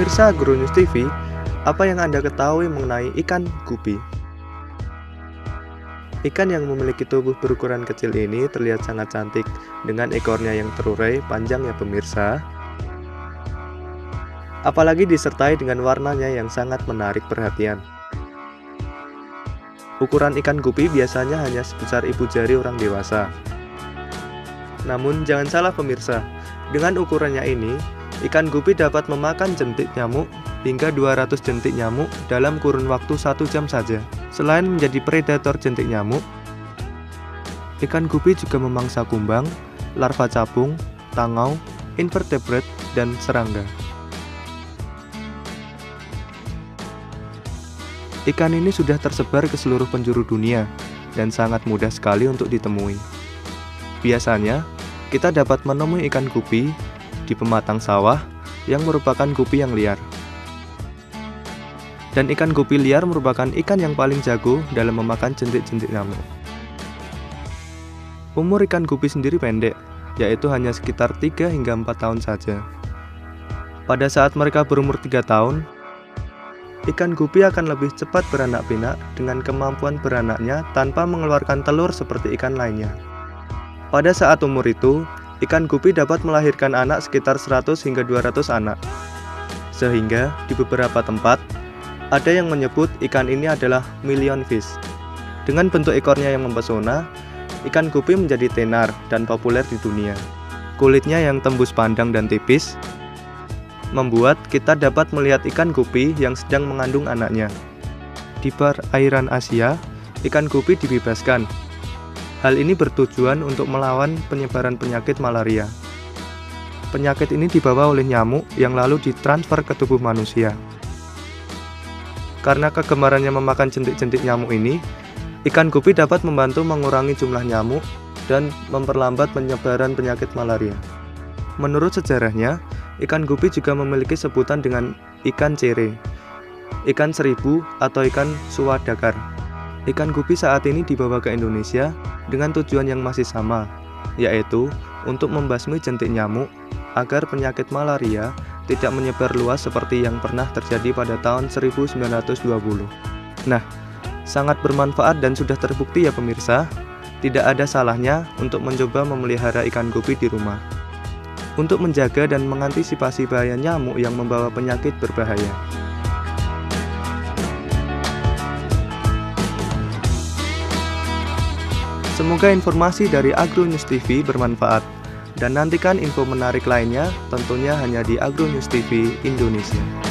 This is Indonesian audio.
Pemirsa Agronews TV, apa yang Anda ketahui mengenai ikan gupi? Ikan yang memiliki tubuh berukuran kecil ini terlihat sangat cantik dengan ekornya yang terurai panjang ya pemirsa. Apalagi disertai dengan warnanya yang sangat menarik perhatian. Ukuran ikan gupi biasanya hanya sebesar ibu jari orang dewasa. Namun jangan salah pemirsa, dengan ukurannya ini, ikan gupi dapat memakan jentik nyamuk hingga 200 jentik nyamuk dalam kurun waktu satu jam saja. Selain menjadi predator jentik nyamuk, ikan gupi juga memangsa kumbang, larva capung, tangau, invertebrate, dan serangga. Ikan ini sudah tersebar ke seluruh penjuru dunia dan sangat mudah sekali untuk ditemui. Biasanya, kita dapat menemui ikan gupi di pematang sawah yang merupakan gupi yang liar. Dan ikan gupi liar merupakan ikan yang paling jago dalam memakan jentik-jentik nyamuk. Umur ikan gupi sendiri pendek, yaitu hanya sekitar 3 hingga 4 tahun saja. Pada saat mereka berumur 3 tahun, ikan gupi akan lebih cepat beranak pinak dengan kemampuan beranaknya tanpa mengeluarkan telur seperti ikan lainnya. Pada saat umur itu, ikan gupi dapat melahirkan anak sekitar 100 hingga 200 anak. Sehingga di beberapa tempat, ada yang menyebut ikan ini adalah million fish. Dengan bentuk ekornya yang mempesona, ikan gupi menjadi tenar dan populer di dunia. Kulitnya yang tembus pandang dan tipis, membuat kita dapat melihat ikan gupi yang sedang mengandung anaknya. Di perairan Asia, ikan gupi dibebaskan. Hal ini bertujuan untuk melawan penyebaran penyakit malaria. Penyakit ini dibawa oleh nyamuk yang lalu ditransfer ke tubuh manusia. Karena kegemarannya memakan jentik-jentik nyamuk ini, ikan gupi dapat membantu mengurangi jumlah nyamuk dan memperlambat penyebaran penyakit malaria. Menurut sejarahnya, Ikan gupi juga memiliki sebutan dengan ikan cere, ikan seribu atau ikan suwadakar. Ikan gupi saat ini dibawa ke Indonesia dengan tujuan yang masih sama, yaitu untuk membasmi jentik nyamuk agar penyakit malaria tidak menyebar luas seperti yang pernah terjadi pada tahun 1920. Nah, sangat bermanfaat dan sudah terbukti ya pemirsa, tidak ada salahnya untuk mencoba memelihara ikan gupi di rumah untuk menjaga dan mengantisipasi bahaya nyamuk yang membawa penyakit berbahaya. Semoga informasi dari Agro News TV bermanfaat dan nantikan info menarik lainnya tentunya hanya di Agro News TV Indonesia.